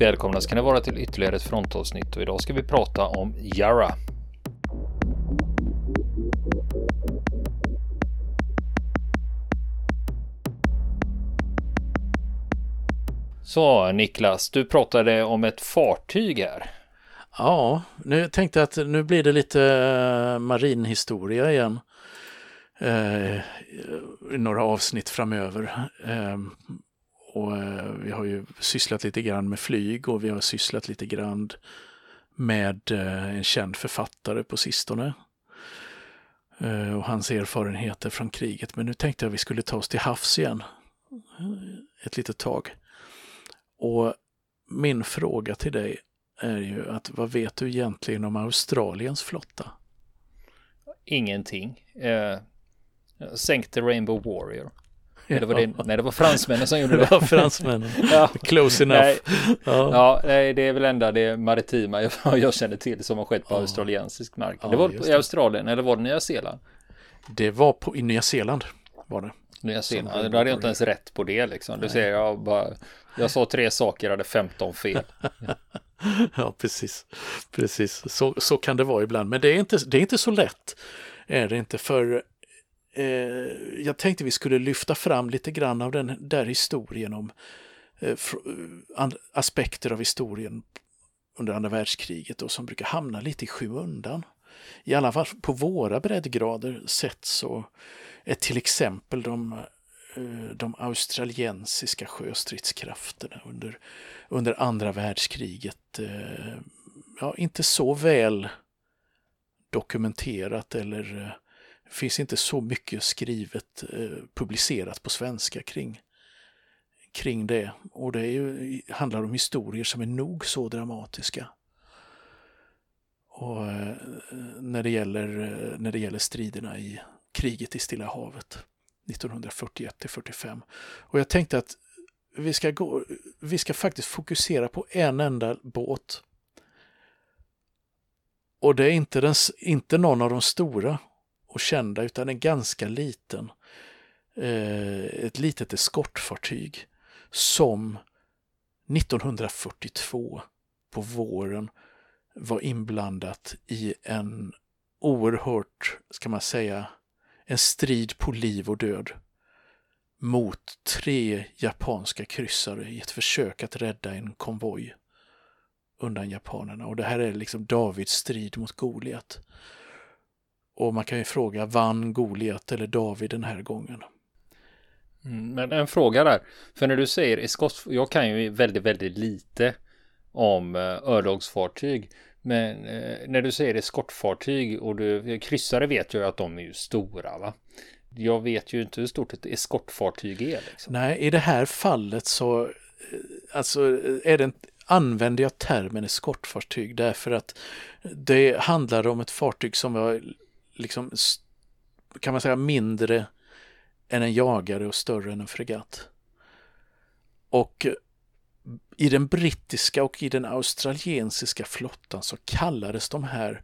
Välkomna ska ni vara till ytterligare ett frontavsnitt och idag ska vi prata om Yara. Så Niklas, du pratade om ett fartyg här. Ja, nu tänkte jag att nu blir det lite eh, marinhistoria igen. Eh, i några avsnitt framöver. Eh, och eh, vi har ju sysslat lite grann med flyg och vi har sysslat lite grann med eh, en känd författare på sistone. Eh, och hans erfarenheter från kriget. Men nu tänkte jag att vi skulle ta oss till havs igen. Ett litet tag. Och min fråga till dig är ju att vad vet du egentligen om Australiens flotta? Ingenting. Eh, sänkte Rainbow Warrior. Eller var det, nej, det var fransmännen som gjorde det. Det var fransmännen. ja. Close enough. Nej, ja. ja, det är väl enda det maritima jag, jag känner till som har skett på ja. australiensisk mark. Ja, det var i Australien eller var det Nya Zeeland? Det var på, i Nya Zeeland var det. Nya Zeeland, då hade jag inte ens rätt på det liksom. Du ser, jag bara, jag sa tre saker, hade 15 fel. ja, precis. Precis, så, så kan det vara ibland. Men det är inte, det är inte så lätt. Är det inte för eh, jag tänkte vi skulle lyfta fram lite grann av den där historien om eh, eh aspekter av historien under andra världskriget och som brukar hamna lite i skymundan. I alla fall på våra breddgrader sett så är till exempel de, eh, de australiensiska sjöstridskrafterna under, under andra världskriget eh, ja, inte så väl dokumenterat eller finns inte så mycket skrivet, eh, publicerat på svenska kring, kring det. Och det är ju, handlar om historier som är nog så dramatiska. Och eh, när det gäller, eh, när det gäller striderna i kriget i Stilla havet 1941 till 45. Och jag tänkte att vi ska, gå, vi ska faktiskt fokusera på en enda båt. Och det är inte, den, inte någon av de stora och kända utan en ganska liten. Eh, ett litet eskortfartyg som 1942 på våren var inblandat i en oerhört, ska man säga, en strid på liv och död mot tre japanska kryssare i ett försök att rädda en konvoj undan japanerna. Och det här är liksom Davids strid mot Goliat. Och man kan ju fråga, vann Goliat eller David den här gången? Mm, men en fråga där, för när du säger eskort, jag kan ju väldigt, väldigt lite om eh, örlogsfartyg. Men eh, när du säger eskortfartyg och du, kryssare vet jag att de är ju stora va? Jag vet ju inte hur stort ett eskortfartyg är. Liksom. Nej, i det här fallet så eh, alltså, är det, använder jag termen eskortfartyg därför att det handlar om ett fartyg som var liksom, kan man säga mindre än en jagare och större än en fregatt. Och i den brittiska och i den australiensiska flottan så kallades de här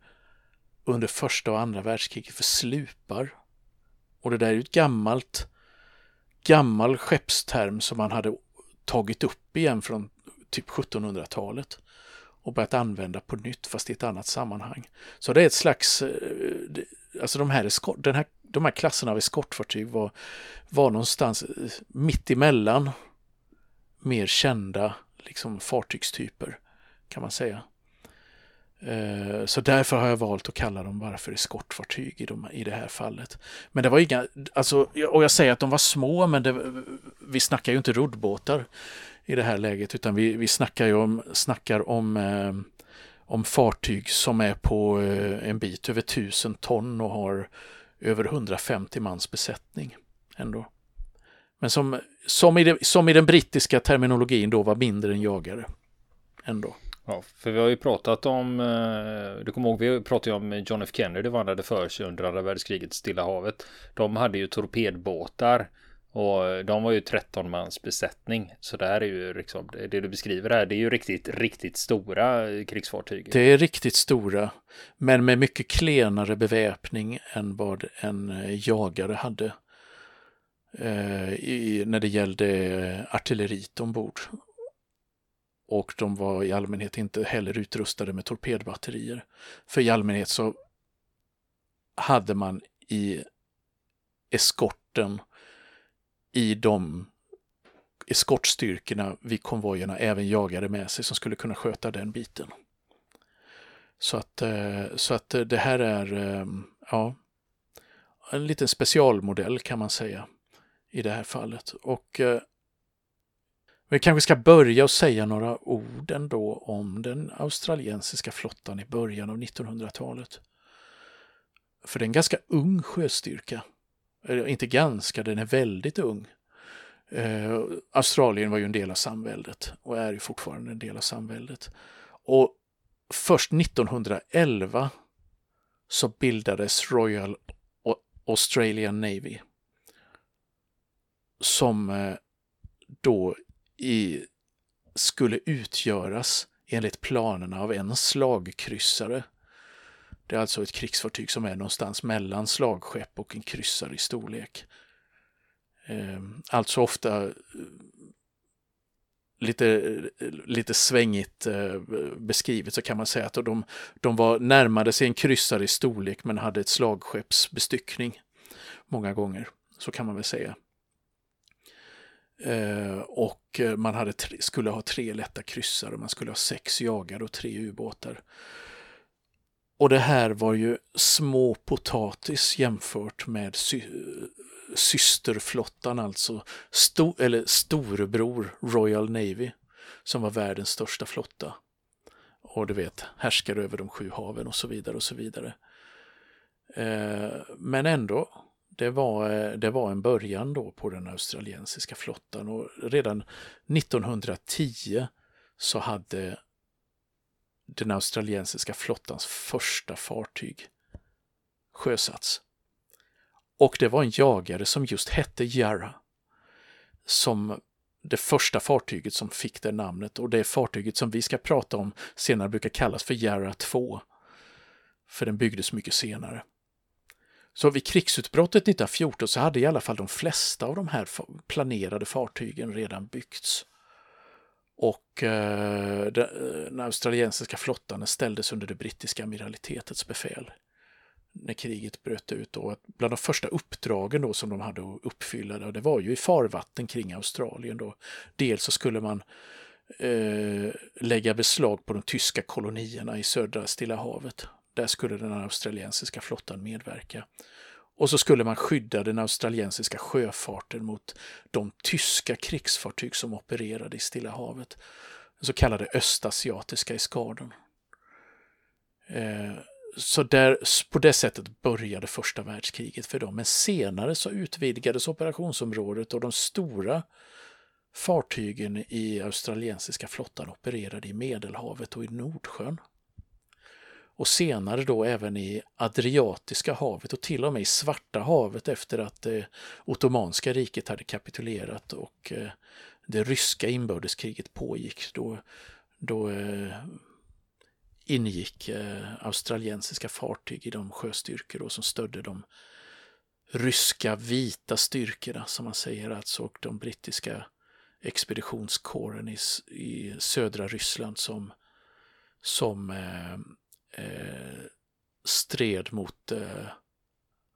under första och andra världskriget för slupar. Och det där är ju ett gammalt, gammal skeppsterm som man hade tagit upp igen från typ 1700-talet och börjat använda på nytt fast i ett annat sammanhang. Så det är ett slags, eh, alltså de här, den här, de här klasserna av eskortfartyg var, var någonstans eh, mitt emellan mer kända liksom, fartygstyper kan man säga. Eh, så därför har jag valt att kalla dem varför-eskortfartyg i, de, i det här fallet. Men det var inga, alltså, och jag säger att de var små men det, vi snackar ju inte roddbåtar i det här läget utan vi, vi snackar ju om, snackar om, eh, om fartyg som är på eh, en bit över tusen ton och har över 150 mans besättning ändå. Men som, som, i det, som i den brittiska terminologin då var mindre än jagare. Ändå. Ja, för vi har ju pratat om, eh, du kommer ihåg, vi pratade ju om John F Kennedy vandrade för sig under andra världskriget i Stilla havet. De hade ju torpedbåtar och de var ju 13 mans besättning. Så det här är ju liksom, det du beskriver här, det är ju riktigt, riktigt stora eh, krigsfartyg. Det är riktigt stora, men med mycket klenare beväpning än vad en eh, jagare hade i, när det gällde artilleriet ombord och de var i allmänhet inte heller utrustade med torpedbatterier. För i allmänhet så hade man i eskorten i de eskortstyrkorna vid konvojerna även jagare med sig som skulle kunna sköta den biten. Så att, eh, så att eh, det här är eh, ja, en liten specialmodell kan man säga i det här fallet. Och vi kanske ska börja och säga några ord ändå om den australiensiska flottan i början av 1900-talet. För det är en ganska ung sjöstyrka. Eller Inte ganska, den är väldigt ung. Eh, Australien var ju en del av samväldet och är ju fortfarande en del av samväldet. Och först 1911 så bildades Royal Australian Navy. Som eh, då i, skulle utgöras enligt planerna av en slagkryssare. Det är alltså ett krigsfartyg som är någonstans mellan slagskepp och en kryssare i storlek. Ehm, alltså ofta eh, lite, lite svängigt eh, beskrivet så kan man säga att de, de var närmade sig en kryssare i storlek men hade ett slagskeppsbestyckning många gånger. Så kan man väl säga. Eh, och eh, man hade tre, skulle ha tre lätta kryssare, man skulle ha sex jagare och tre ubåtar. Och det här var ju små potatis jämfört med sy systerflottan, alltså sto eller storebror Royal Navy, som var världens största flotta. Och du vet, härskar över de sju haven och så vidare och så vidare. Eh, men ändå, det var, eh, det var en början då på den australiensiska flottan och redan 1910 så hade den australiensiska flottans första fartyg sjösatts. Och det var en jagare som just hette Jarra, Som det första fartyget som fick det namnet och det fartyget som vi ska prata om senare brukar kallas för Jarra 2. För den byggdes mycket senare. Så vid krigsutbrottet 1914 så hade i alla fall de flesta av de här planerade fartygen redan byggts. Och eh, eh, den australiensiska flottan ställdes under det brittiska amiralitetets befäl när kriget bröt ut. Då, bland de första uppdragen då som de hade att uppfylla, då, det var ju i farvatten kring Australien. Då. Dels så skulle man eh, lägga beslag på de tyska kolonierna i södra Stilla havet. Där skulle den australiensiska flottan medverka. Och så skulle man skydda den australiensiska sjöfarten mot de tyska krigsfartyg som opererade i Stilla havet. Den så kallade östasiatiska eskadern. Eh, så där, på det sättet började första världskriget för dem. Men senare så utvidgades operationsområdet och de stora fartygen i australiensiska flottan opererade i Medelhavet och i Nordsjön. Och senare då även i Adriatiska havet och till och med i Svarta havet efter att det Ottomanska riket hade kapitulerat och eh, det ryska inbördeskriget pågick. Då, då eh, ingick australiensiska fartyg i de sjöstyrkor då, som stödde de ryska vita styrkorna som man säger alltså och de brittiska expeditionskåren i, i södra Ryssland som, som eh, stred mot eh,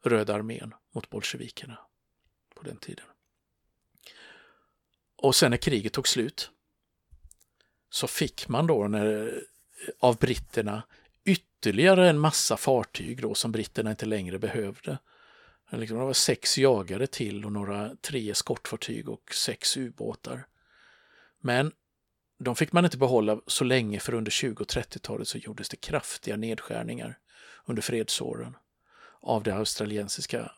Röda armén, mot bolsjevikerna på den tiden. Och sen när kriget tog slut så fick man då när eh, av britterna ytterligare en massa fartyg då som britterna inte längre behövde. Liksom, det var sex jagare till och några tre eskortfartyg och sex ubåtar. Men de fick man inte behålla så länge för under 20 och 30-talet så gjordes det kraftiga nedskärningar under fredsåren av det australiensiska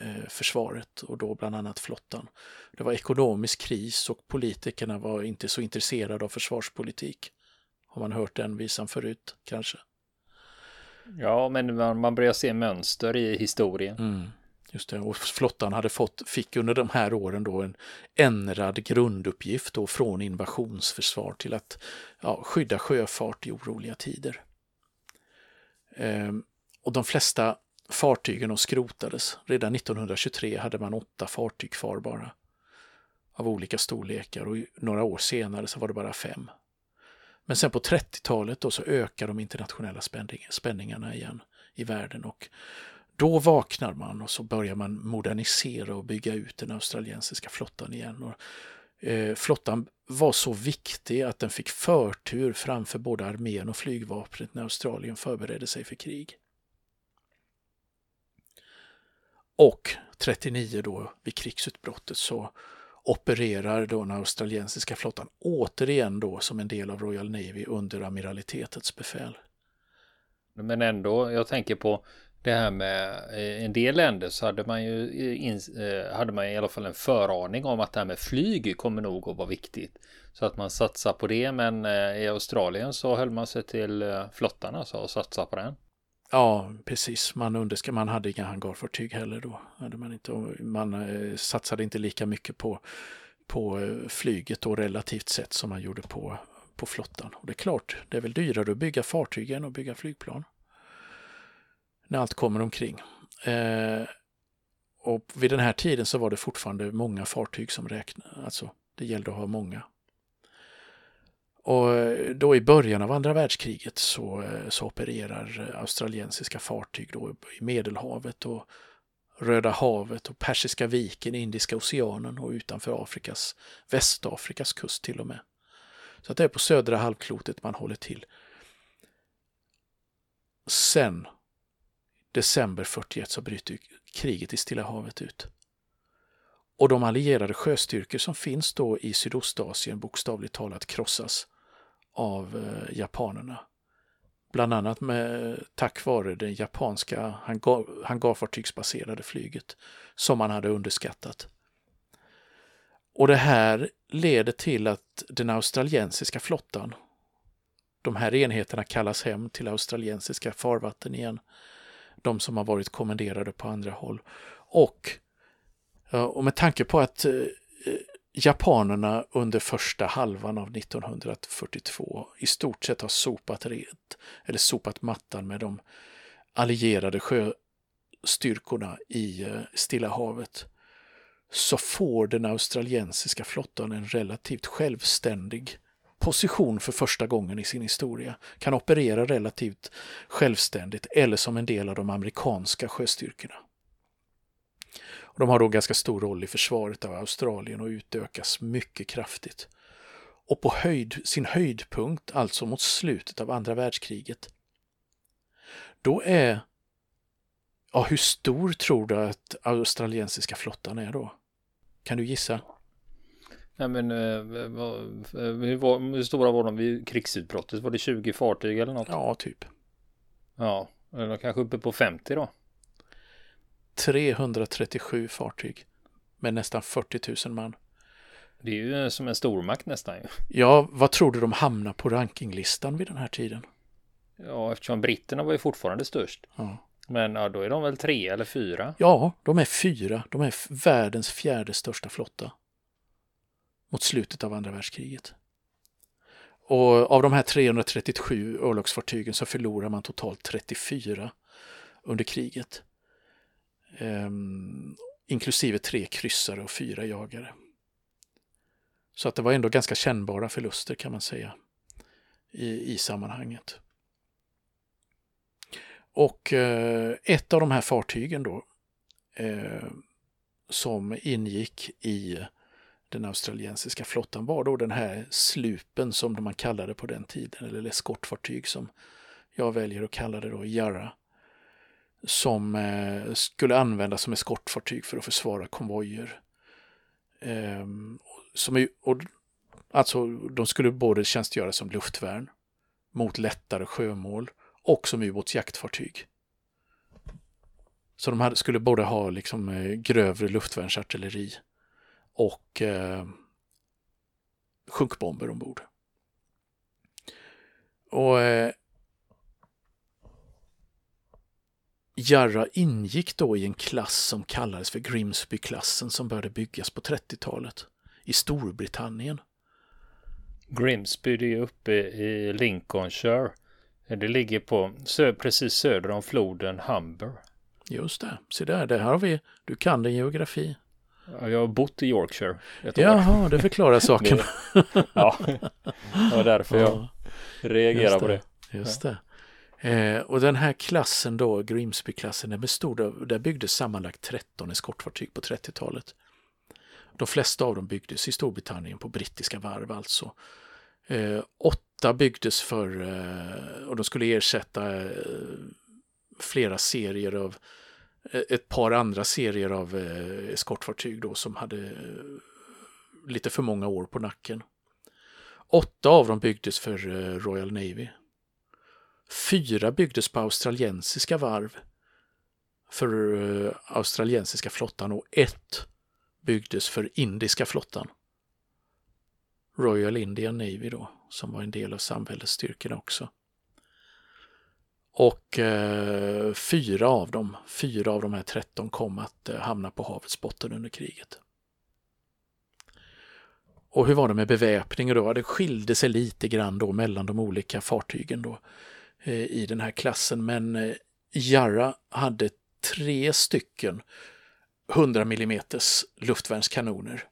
eh, försvaret och då bland annat flottan. Det var ekonomisk kris och politikerna var inte så intresserade av försvarspolitik. Har man hört den visan förut kanske? Ja, men man, man börjar se mönster i historien. Mm, just det, och flottan hade fått, fick under de här åren då en ändrad grunduppgift då från invasionsförsvar till att ja, skydda sjöfart i oroliga tider. Ehm, och de flesta fartygen skrotades. Redan 1923 hade man åtta fartyg kvar bara av olika storlekar och några år senare så var det bara fem Men sen på 30-talet då så ökar de internationella spänningarna igen i världen och då vaknar man och så börjar man modernisera och bygga ut den australiensiska flottan igen. Och, eh, flottan var så viktig att den fick förtur framför både armén och flygvapnet när Australien förberedde sig för krig. Och 39 då vid krigsutbrottet så opererar då den australiensiska flottan återigen då som en del av Royal Navy under amiralitetets befäl. Men ändå, jag tänker på det här med eh, en del länder så hade man ju in, eh, hade man i alla fall en föraning om att det här med flyg kommer nog att vara viktigt. Så att man satsar på det men eh, i Australien så höll man sig till flottan alltså och satsade på den. Ja, precis. Man, underska, man hade inga hangarfartyg heller då. Hade man, inte, man eh, satsade inte lika mycket på, på flyget då relativt sett som man gjorde på, på flottan. Och det är klart, det är väl dyrare att bygga fartyg än att bygga flygplan när allt kommer omkring. Eh, och vid den här tiden så var det fortfarande många fartyg som räknade, alltså det gällde att ha många. Och eh, då i början av andra världskriget så, eh, så opererar eh, australiensiska fartyg då i Medelhavet och Röda havet och Persiska viken, Indiska oceanen och utanför Afrikas, Västafrikas kust till och med. Så att det är på södra halvklotet man håller till. Sen december 41 så bryter kriget i Stilla havet ut. Och de allierade sjöstyrkor som finns då i Sydostasien bokstavligt talat krossas av eh, japanerna. Bland annat med, tack vare det japanska hangar, hangarfartygsbaserade flyget som man hade underskattat. Och det här leder till att den australiensiska flottan, de här enheterna kallas hem till australiensiska farvatten igen, de som har varit kommenderade på andra håll. Och, och med tanke på att eh, japanerna under första halvan av 1942 i stort sett har sopat rent, eller sopat mattan med de allierade sjöstyrkorna i eh, Stilla havet, så får den australiensiska flottan en relativt självständig position för första gången i sin historia, kan operera relativt självständigt eller som en del av de amerikanska sjöstyrkorna. De har då ganska stor roll i försvaret av Australien och utökas mycket kraftigt. Och på höjd, sin höjdpunkt, alltså mot slutet av andra världskriget, då är... Ja, hur stor tror du att australiensiska flottan är då? Kan du gissa? Nej men eh, hur, var, hur stora var de vid krigsutbrottet? Var det 20 fartyg eller något? Ja, typ. Ja, eller kanske uppe på 50 då? 337 fartyg med nästan 40 000 man. Det är ju som en stormakt nästan ju. Ja, vad tror du de hamnar på rankinglistan vid den här tiden? Ja, eftersom britterna var ju fortfarande störst. Ja. Men ja, då är de väl tre eller fyra? Ja, de är fyra. De är världens fjärde största flotta mot slutet av andra världskriget. Och av de här 337 örlogsfartygen så förlorar man totalt 34 under kriget. Ehm, inklusive tre kryssare och fyra jagare. Så att det var ändå ganska kännbara förluster kan man säga i, i sammanhanget. Och eh, ett av de här fartygen då eh, som ingick i den australiensiska flottan var då den här slupen som man kallade på den tiden, eller eskortfartyg som jag väljer att kalla det då, Yarra, som eh, skulle användas som eskortfartyg för att försvara konvojer. Eh, som, och, alltså, de skulle både tjänstgöra som luftvärn mot lättare sjömål och som ubåtsjaktfartyg. Så de hade, skulle både ha liksom, eh, grövre luftvärnsartilleri och eh, sjunkbomber ombord. Och eh, Jarra ingick då i en klass som kallades för Grimsby-klassen som började byggas på 30-talet i Storbritannien. Grimsby det är uppe i Lincolnshire. Det ligger på sö precis söder om floden Humber. Just det, se där, där har vi, du kan din geografi. Jag har bott i Yorkshire ett Jaha, år. det förklarar saken. ja, det var därför jag reagera på det. Just det. Eh, och den här klassen då, Grimsby-klassen, den bestod av, där byggdes sammanlagt 13 eskortfartyg på 30-talet. De flesta av dem byggdes i Storbritannien på brittiska varv alltså. Eh, åtta byggdes för, eh, och de skulle ersätta eh, flera serier av, Eh, ett par andra serier av eh, eskortfartyg då som hade eh, lite för många år på nacken. Åtta av dem byggdes för eh, Royal Navy. Fyra byggdes på australiensiska varv för eh, australiensiska flottan och ett byggdes för indiska flottan. Royal Indian Navy då, som var en del av samväldesstyrkorna också. Och eh, fyra av dem, fyra av de här 13 kom att eh, hamna på havets botten under kriget. Och hur var det med beväpningen då? Det skilde sig lite grann då mellan de olika fartygen då eh, i den här klassen, men eh, Jarra hade tre stycken 100 mm luftvärnskanoner.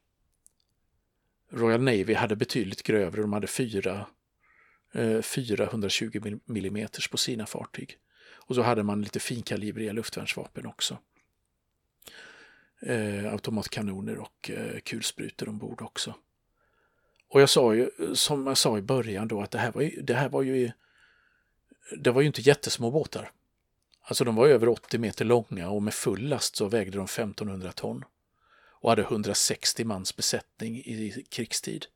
Royal Navy hade betydligt grövre, de hade fyra, Eh, 420 mm på sina fartyg. Och så hade man lite finkalibriga luftvärnsvapen också. Eh, automatkanoner och eh, kulsprutor ombord också. Och jag sa ju, som jag sa i början då, att det här var ju, det här var ju, det var ju inte jättesmå båtar. Alltså de var över 80 meter långa och med full last så vägde de 1500 ton och hade 160 mans besättning i krigstid.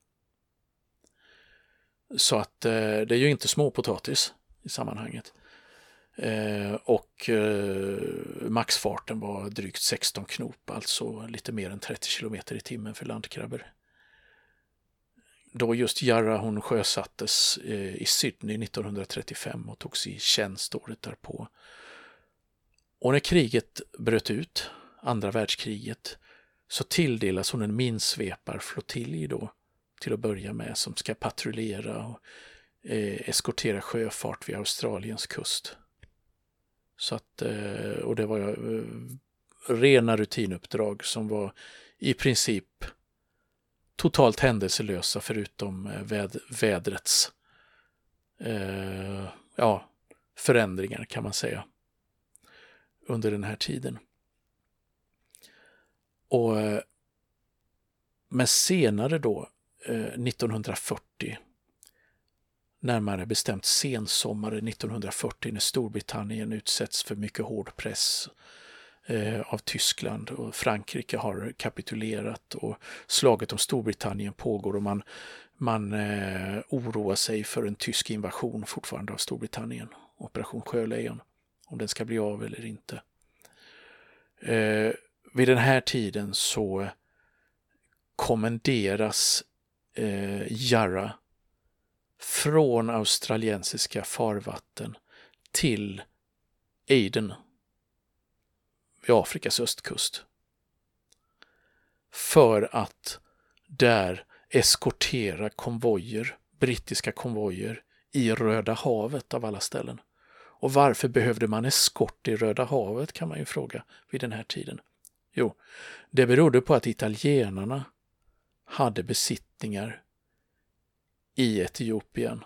Så att eh, det är ju inte småpotatis i sammanhanget. Eh, och eh, maxfarten var drygt 16 knop, alltså lite mer än 30 kilometer i timmen för landkrabbor. Då just Jarra hon sjösattes eh, i Sydney 1935 och togs i tjänst året därpå. Och när kriget bröt ut, andra världskriget, så tilldelas hon en minsveparflottilj då till att börja med som ska patrullera och eh, eskortera sjöfart vid Australiens kust. Så att, eh, och det var eh, rena rutinuppdrag som var i princip totalt händelselösa förutom eh, väd vädrets eh, ja, förändringar kan man säga under den här tiden. Och, eh, men senare då, Eh, 1940, närmare bestämt sensommaren 1940 när Storbritannien utsätts för mycket hård press eh, av Tyskland och Frankrike har kapitulerat och slaget om Storbritannien pågår och man, man eh, oroar sig för en tysk invasion fortfarande av Storbritannien, Operation Sjölejon om den ska bli av eller inte. Eh, vid den här tiden så kommenderas eh, Jarra från australiensiska farvatten till Aden vid Afrikas östkust. För att där eskortera konvojer, brittiska konvojer i Röda havet av alla ställen. Och varför behövde man eskort i Röda havet kan man ju fråga vid den här tiden. Jo, det berodde på att italienarna hade besittningar i Etiopien.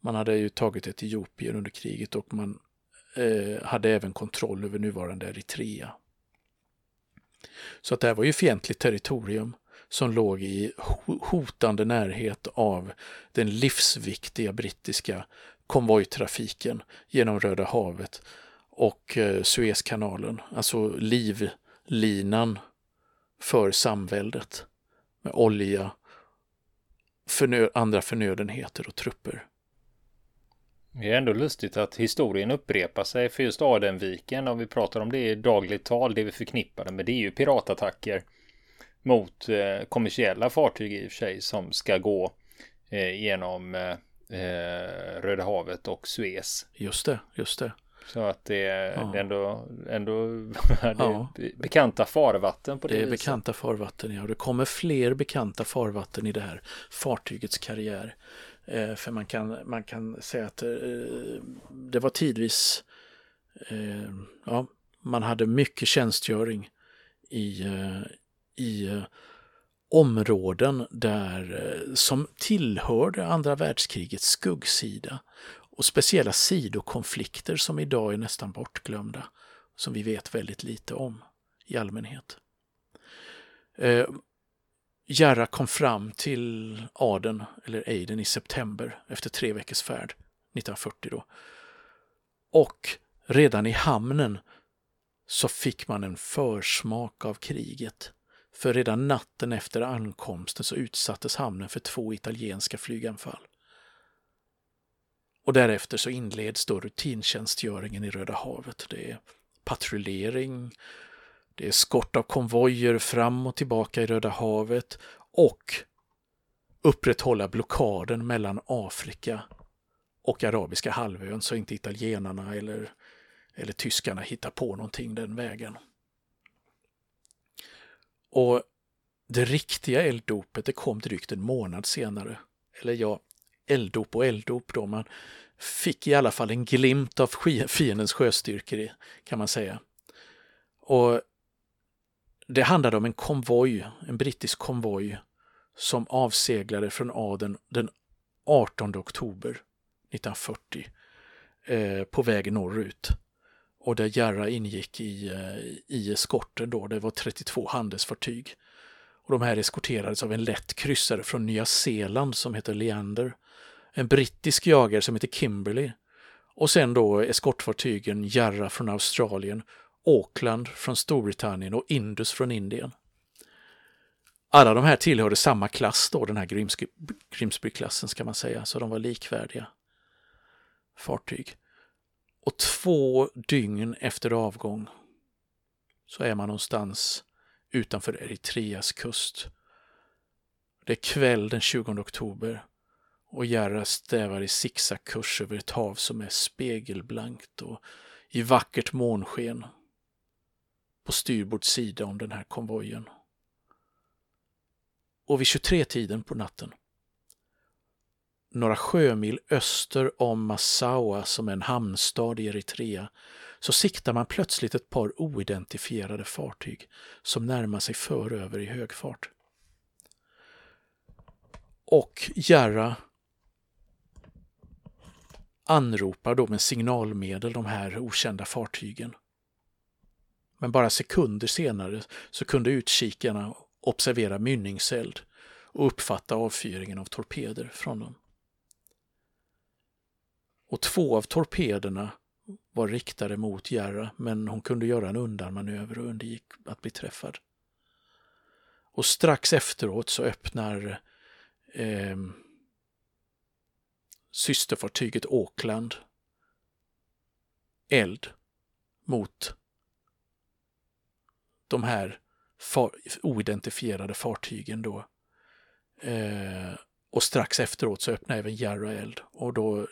Man hade ju tagit Etiopien under kriget och man eh, hade även kontroll över nuvarande Eritrea. Så att det här var ju fientligt territorium som låg i hotande närhet av den livsviktiga brittiska konvojtrafiken genom Röda havet och eh, Suezkanalen, alltså livlinan för samväldet med olja, förnö andra förnödenheter och trupper. Det är ändå lustigt att historien upprepar sig för just Adenviken om vi pratar om det i dagligt tal, det vi förknippar med det är ju piratattacker mot eh, kommersiella fartyg i och för sig som ska gå eh, genom eh, eh, Röda havet och Suez. Just det, just det. Så att det är ja. ändå, ändå det ja. bekanta farvatten på det Det är viset. bekanta farvatten, ja. Och det kommer fler bekanta farvatten i det här fartygets karriär. Eh, för man kan, man kan säga att eh, det var tidvis, eh, ja, man hade mycket tjänstgöring i, eh, i områden där, eh, som tillhörde andra världskrigets skuggsida och speciella sidokonflikter som idag är nästan bortglömda, som vi vet väldigt lite om i allmänhet. Eh, Jarra kom fram till Aden, eller Aden, i september efter tre veckors färd, 1940 då. Och redan i hamnen så fick man en försmak av kriget. För redan natten efter ankomsten så utsattes hamnen för två italienska flyganfall. Och därefter så inleds då rutintjänstgöringen i Röda havet. Det är patrullering, det är skort av konvojer fram och tillbaka i Röda havet och upprätthålla blockaden mellan Afrika och Arabiska halvön så inte italienarna eller, eller tyskarna hittar på någonting den vägen. Och det riktiga elddopet det kom drygt en månad senare. Eller ja, elddop och elddop då. Man fick i alla fall en glimt av fiendens sjöstyrkor kan man säga. Och det handlade om en konvoj, en brittisk konvoj som avseglade från Aden den 18 oktober 1940 eh, på väg norrut. Och där Jarra ingick i, eh, i eskorten då, det var 32 handelsfartyg. Och de här eskorterades av en lätt kryssare från Nya Zeeland som heter Leander, en brittisk jagare som heter Kimberley och sen då eskortfartygen Jarra från Australien Auckland från Storbritannien och Indus från Indien. Alla de här tillhörde samma klass då, den här Grimsby-klassen ska man säga, så de var likvärdiga fartyg. Och två dygn efter avgång så är man någonstans utanför Eritreas kust. Det är kväll den 20 oktober och Gerra stävar i zigzagkurs över ett hav som är spegelblankt och i vackert månsken på styrbord sida om den här konvojen. Och vid 23-tiden på natten, några sjömil öster om Massawa som är en hamnstad i Eritrea, så siktar man plötsligt ett par oidentifierade fartyg som närmar sig föröver i hög fart. Och Jarra anropar då med signalmedel de här okända fartygen men bara sekunder senare så kunde utkikarna observera mynningseld och uppfatta avfyringen av torpeder från dem. Och två av torpederna var riktade mot Jarra men hon kunde göra en undanmanöver och undgick att bli träffad. Och strax efteråt så öppnar eh, systerfartyget Auckland eld mot de här far, oidentifierade fartygen då. Eh, och strax efteråt så öppnar även Jarra eld och då,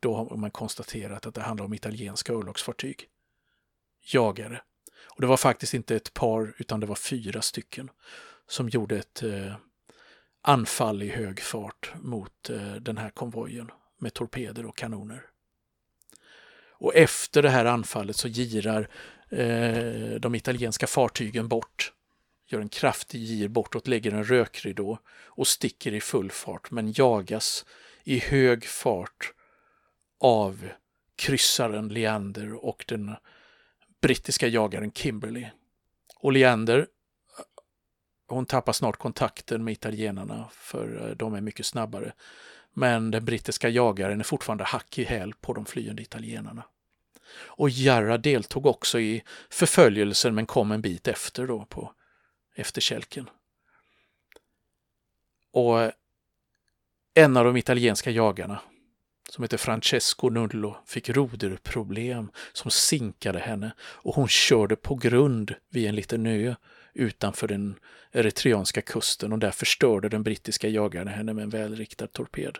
då har man konstaterat att det handlar om italienska örlogsfartyg. Jagare. Och det var faktiskt inte ett par utan det var fyra stycken som gjorde ett eh, anfall i hög fart mot eh, den här konvojen med torpeder och kanoner. Och efter det här anfallet så girar eh, de italienska fartygen bort, gör en kraftig gir bortåt, lägger en rökridå och sticker i full fart men jagas i hög fart av kryssaren Leander och den brittiska jagaren Kimberley. Och Leander hon tappar snart kontakten med italienarna för eh, de är mycket snabbare. Men den brittiska jagaren är fortfarande hack i häl på de flyende italienarna. Och Jarra deltog också i förföljelsen men kom en bit efter då på efterkälken. Och eh, en av de italienska jagarna som heter Francesco Nullo fick roderproblem som sinkade henne och hon körde på grund vid en liten ö utanför den eritreanska kusten och där förstörde den brittiska jagaren henne med en välriktad torped.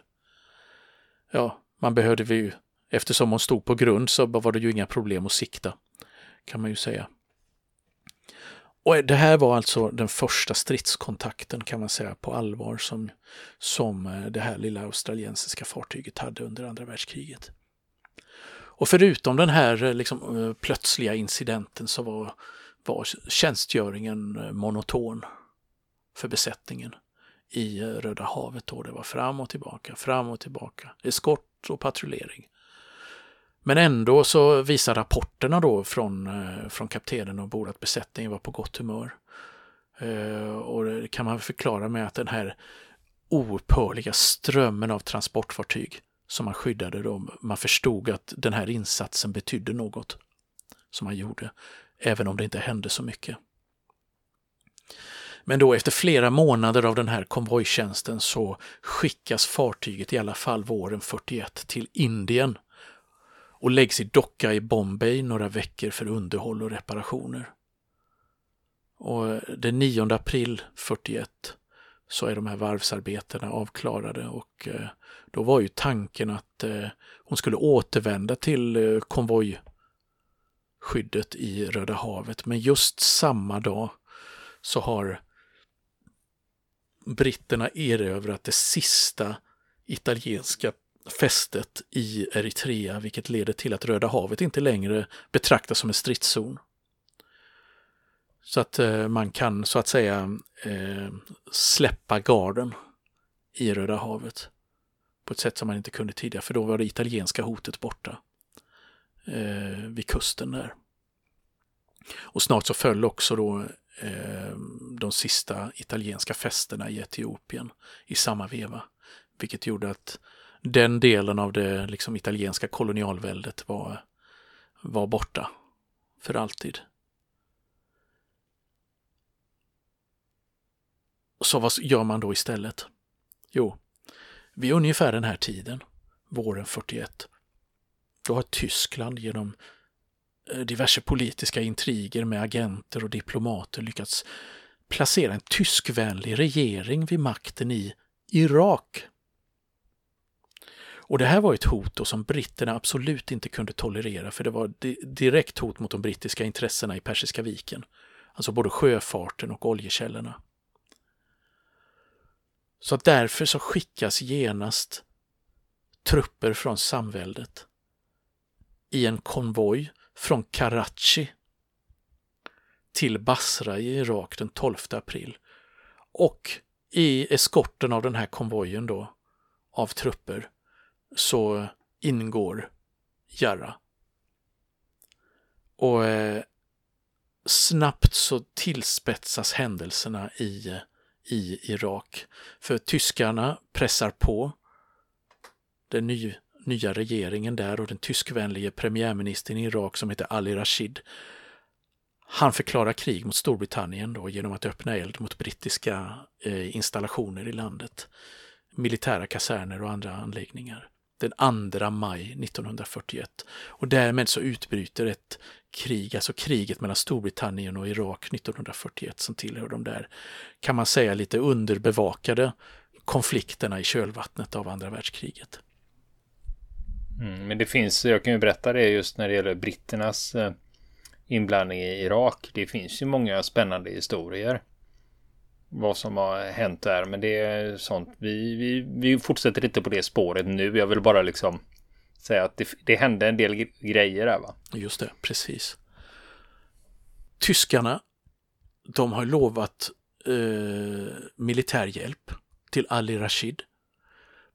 Ja, man behövde ju Eftersom hon stod på grund så var det ju inga problem att sikta, kan man ju säga. Och det här var alltså den första stridskontakten kan man säga på allvar som, som eh, det här lilla australiensiska fartyget hade under andra världskriget. Och förutom den här eh, liksom, eh, plötsliga incidenten så var, var tjänstgöringen eh, monoton. för besättningen i eh, Röda havet. Då. Det var fram och tillbaka, fram och tillbaka, eskort och patrullering. Men ändå så visar rapporterna då från, eh, från kaptenen ombord att besättningen var på gott humör. Och det kan man förklara med att den här oupphörliga strömmen av transportfartyg som man skyddade dem, man förstod att den här insatsen betydde något som man gjorde, även om det inte hände så mycket. Men då efter flera månader av den här konvojtjänsten så skickas fartyget i alla fall våren 41 till Indien och läggs i docka i Bombay några veckor för underhåll och reparationer. Och den 9 april 41 så är de här varvsarbetena avklarade och eh, då var ju tanken att eh, hon skulle återvända till eh, konvoj skyddet i Röda havet. Men just samma dag så har britterna erövrat det sista italienska fästet i Eritrea, vilket leder till att Röda havet inte längre betraktas som en stridszon. Så att eh, man kan så att säga eh, släppa garden i Röda havet på ett sätt som man inte kunde tidigare, för då var det italienska hotet borta eh, vid kusten där. Och snart så föll också då eh, de sista italienska fästena i Etiopien i samma veva, vilket gjorde att den delen av det liksom, italienska kolonialväldet var, var borta för alltid. Så vad gör man då istället? Jo, vid ungefär den här tiden, våren 41, då har Tyskland genom eh, diverse politiska intriger med agenter och diplomater lyckats placera en tyskvänlig regering vid makten i Irak. Och det här var ett hot som britterna absolut inte kunde tolerera för det var direkt hot mot de brittiska intressena i Persiska viken. Alltså både sjöfarten och oljekällorna. Så därför så skickas genast trupper från samväldet i en konvoj från Karachi till Basra i Irak den 12 april. Och i eskorten av den här konvojen då av trupper så ingår Jarrah. Och eh, snabbt så tillspetsas händelserna i i Irak. För tyskarna pressar på den ny, nya regeringen där och den tyskvänlige premiärministern i Irak som heter Ali Rashid. Han förklarar krig mot Storbritannien då genom att öppna eld mot brittiska eh, installationer i landet. Militära kaserner och andra anläggningar den 2 maj 1941. Och därmed så utbryter ett krig, alltså kriget mellan Storbritannien och Irak 1941 som tillhör de där, kan man säga, lite underbevakade konflikterna i kölvattnet av andra världskriget. Mm, men det finns, jag kan ju berätta det just när det gäller britternas eh, inblandning i Irak. Det finns ju många spännande historier vad som har hänt där. Men det är sånt. Vi, vi, vi fortsätter inte på det spåret nu. Jag vill bara liksom säga att det, det hände en del grejer där va? Just det, precis. Tyskarna, de har lovat eh, militär hjälp till Ali Rashid.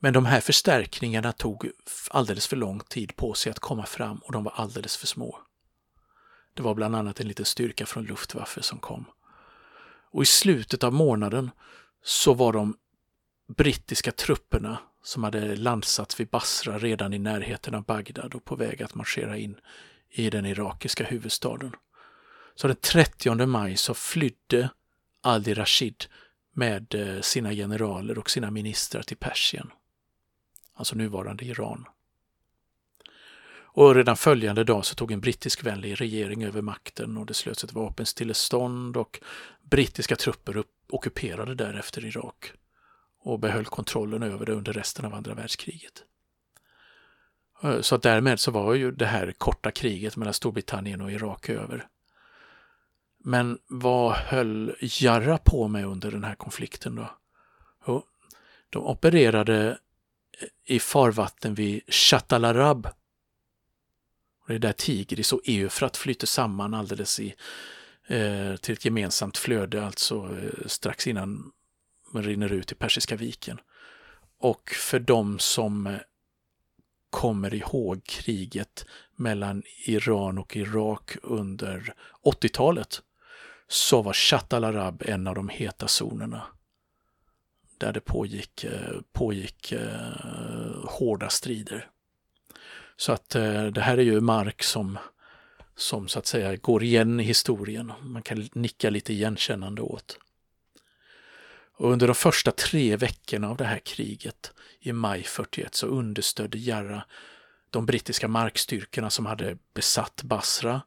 Men de här förstärkningarna tog alldeles för lång tid på sig att komma fram och de var alldeles för små. Det var bland annat en liten styrka från Luftwaffe som kom. Och i slutet av månaden så var de brittiska trupperna som hade landsats vid Basra redan i närheten av Bagdad och på väg att marschera in i den irakiska huvudstaden. Så den 30 maj så flydde Ali Rashid med eh, sina generaler och sina ministrar till Persien, alltså nuvarande Iran. Och redan följande dag så tog en brittiskvänlig regering över makten och det slöts ett vapenstillestånd och brittiska trupper ockuperade därefter Irak och behöll kontrollen över det under resten av andra världskriget. Eh, så därmed så var ju det här korta kriget mellan Storbritannien och Irak över. Men vad höll Jarrah på med under den här konflikten då? Jo, de opererade i farvatten vid Shatalarab. Det är där Tigris och Eufrat flyter samman alldeles i eh, till ett gemensamt flöde, alltså eh, strax innan man rinner ut i Persiska viken. Och för de som eh, kommer ihåg kriget mellan Iran och Irak under 80-talet så var Shatt al-Arab en av de heta zonerna där det pågick, eh, pågick eh, hårda strider. Så att eh, det här är ju mark som, som så att säga går igen i historien. Man kan nicka lite igenkännande åt. Och under de första tre veckorna av det här kriget i maj 41 så understödde Jarrah de brittiska markstyrkorna som hade besatt Basra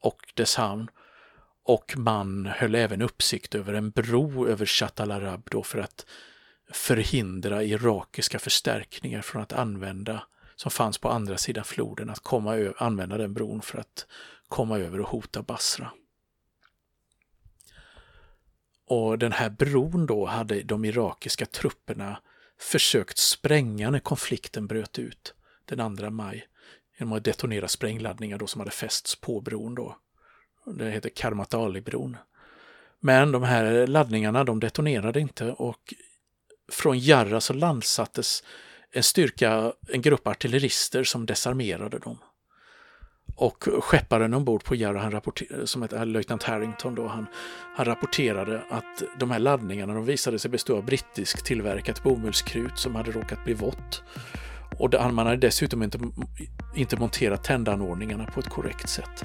och dess hamn och man höll även uppsikt över en bro över Shatt al-Arab då för att förhindra irakiska förstärkningar från att använda, som fanns på andra sidan floden, att komma använda den bron för att komma över och hota Basra. Och den här bron då hade de irakiska trupperna försökt spränga när konflikten bröt ut den 2 maj genom att detonera sprängladdningar då som hade fästs på bron då. Det heter Karmatali-bron. Men de här laddningarna de detonerade inte och från Jarra så landsattes en styrka, en grupp artillerister som desarmerade dem. Och skepparen ombord på Jarra, han som heter eh, löjtnant Harrington, då, han, han rapporterade att de här laddningarna de visade sig bestå av brittisk tillverkat bomullskrut som hade råkat bli vått. Och man hade dessutom inte, inte monterat tändanordningarna på ett korrekt sätt.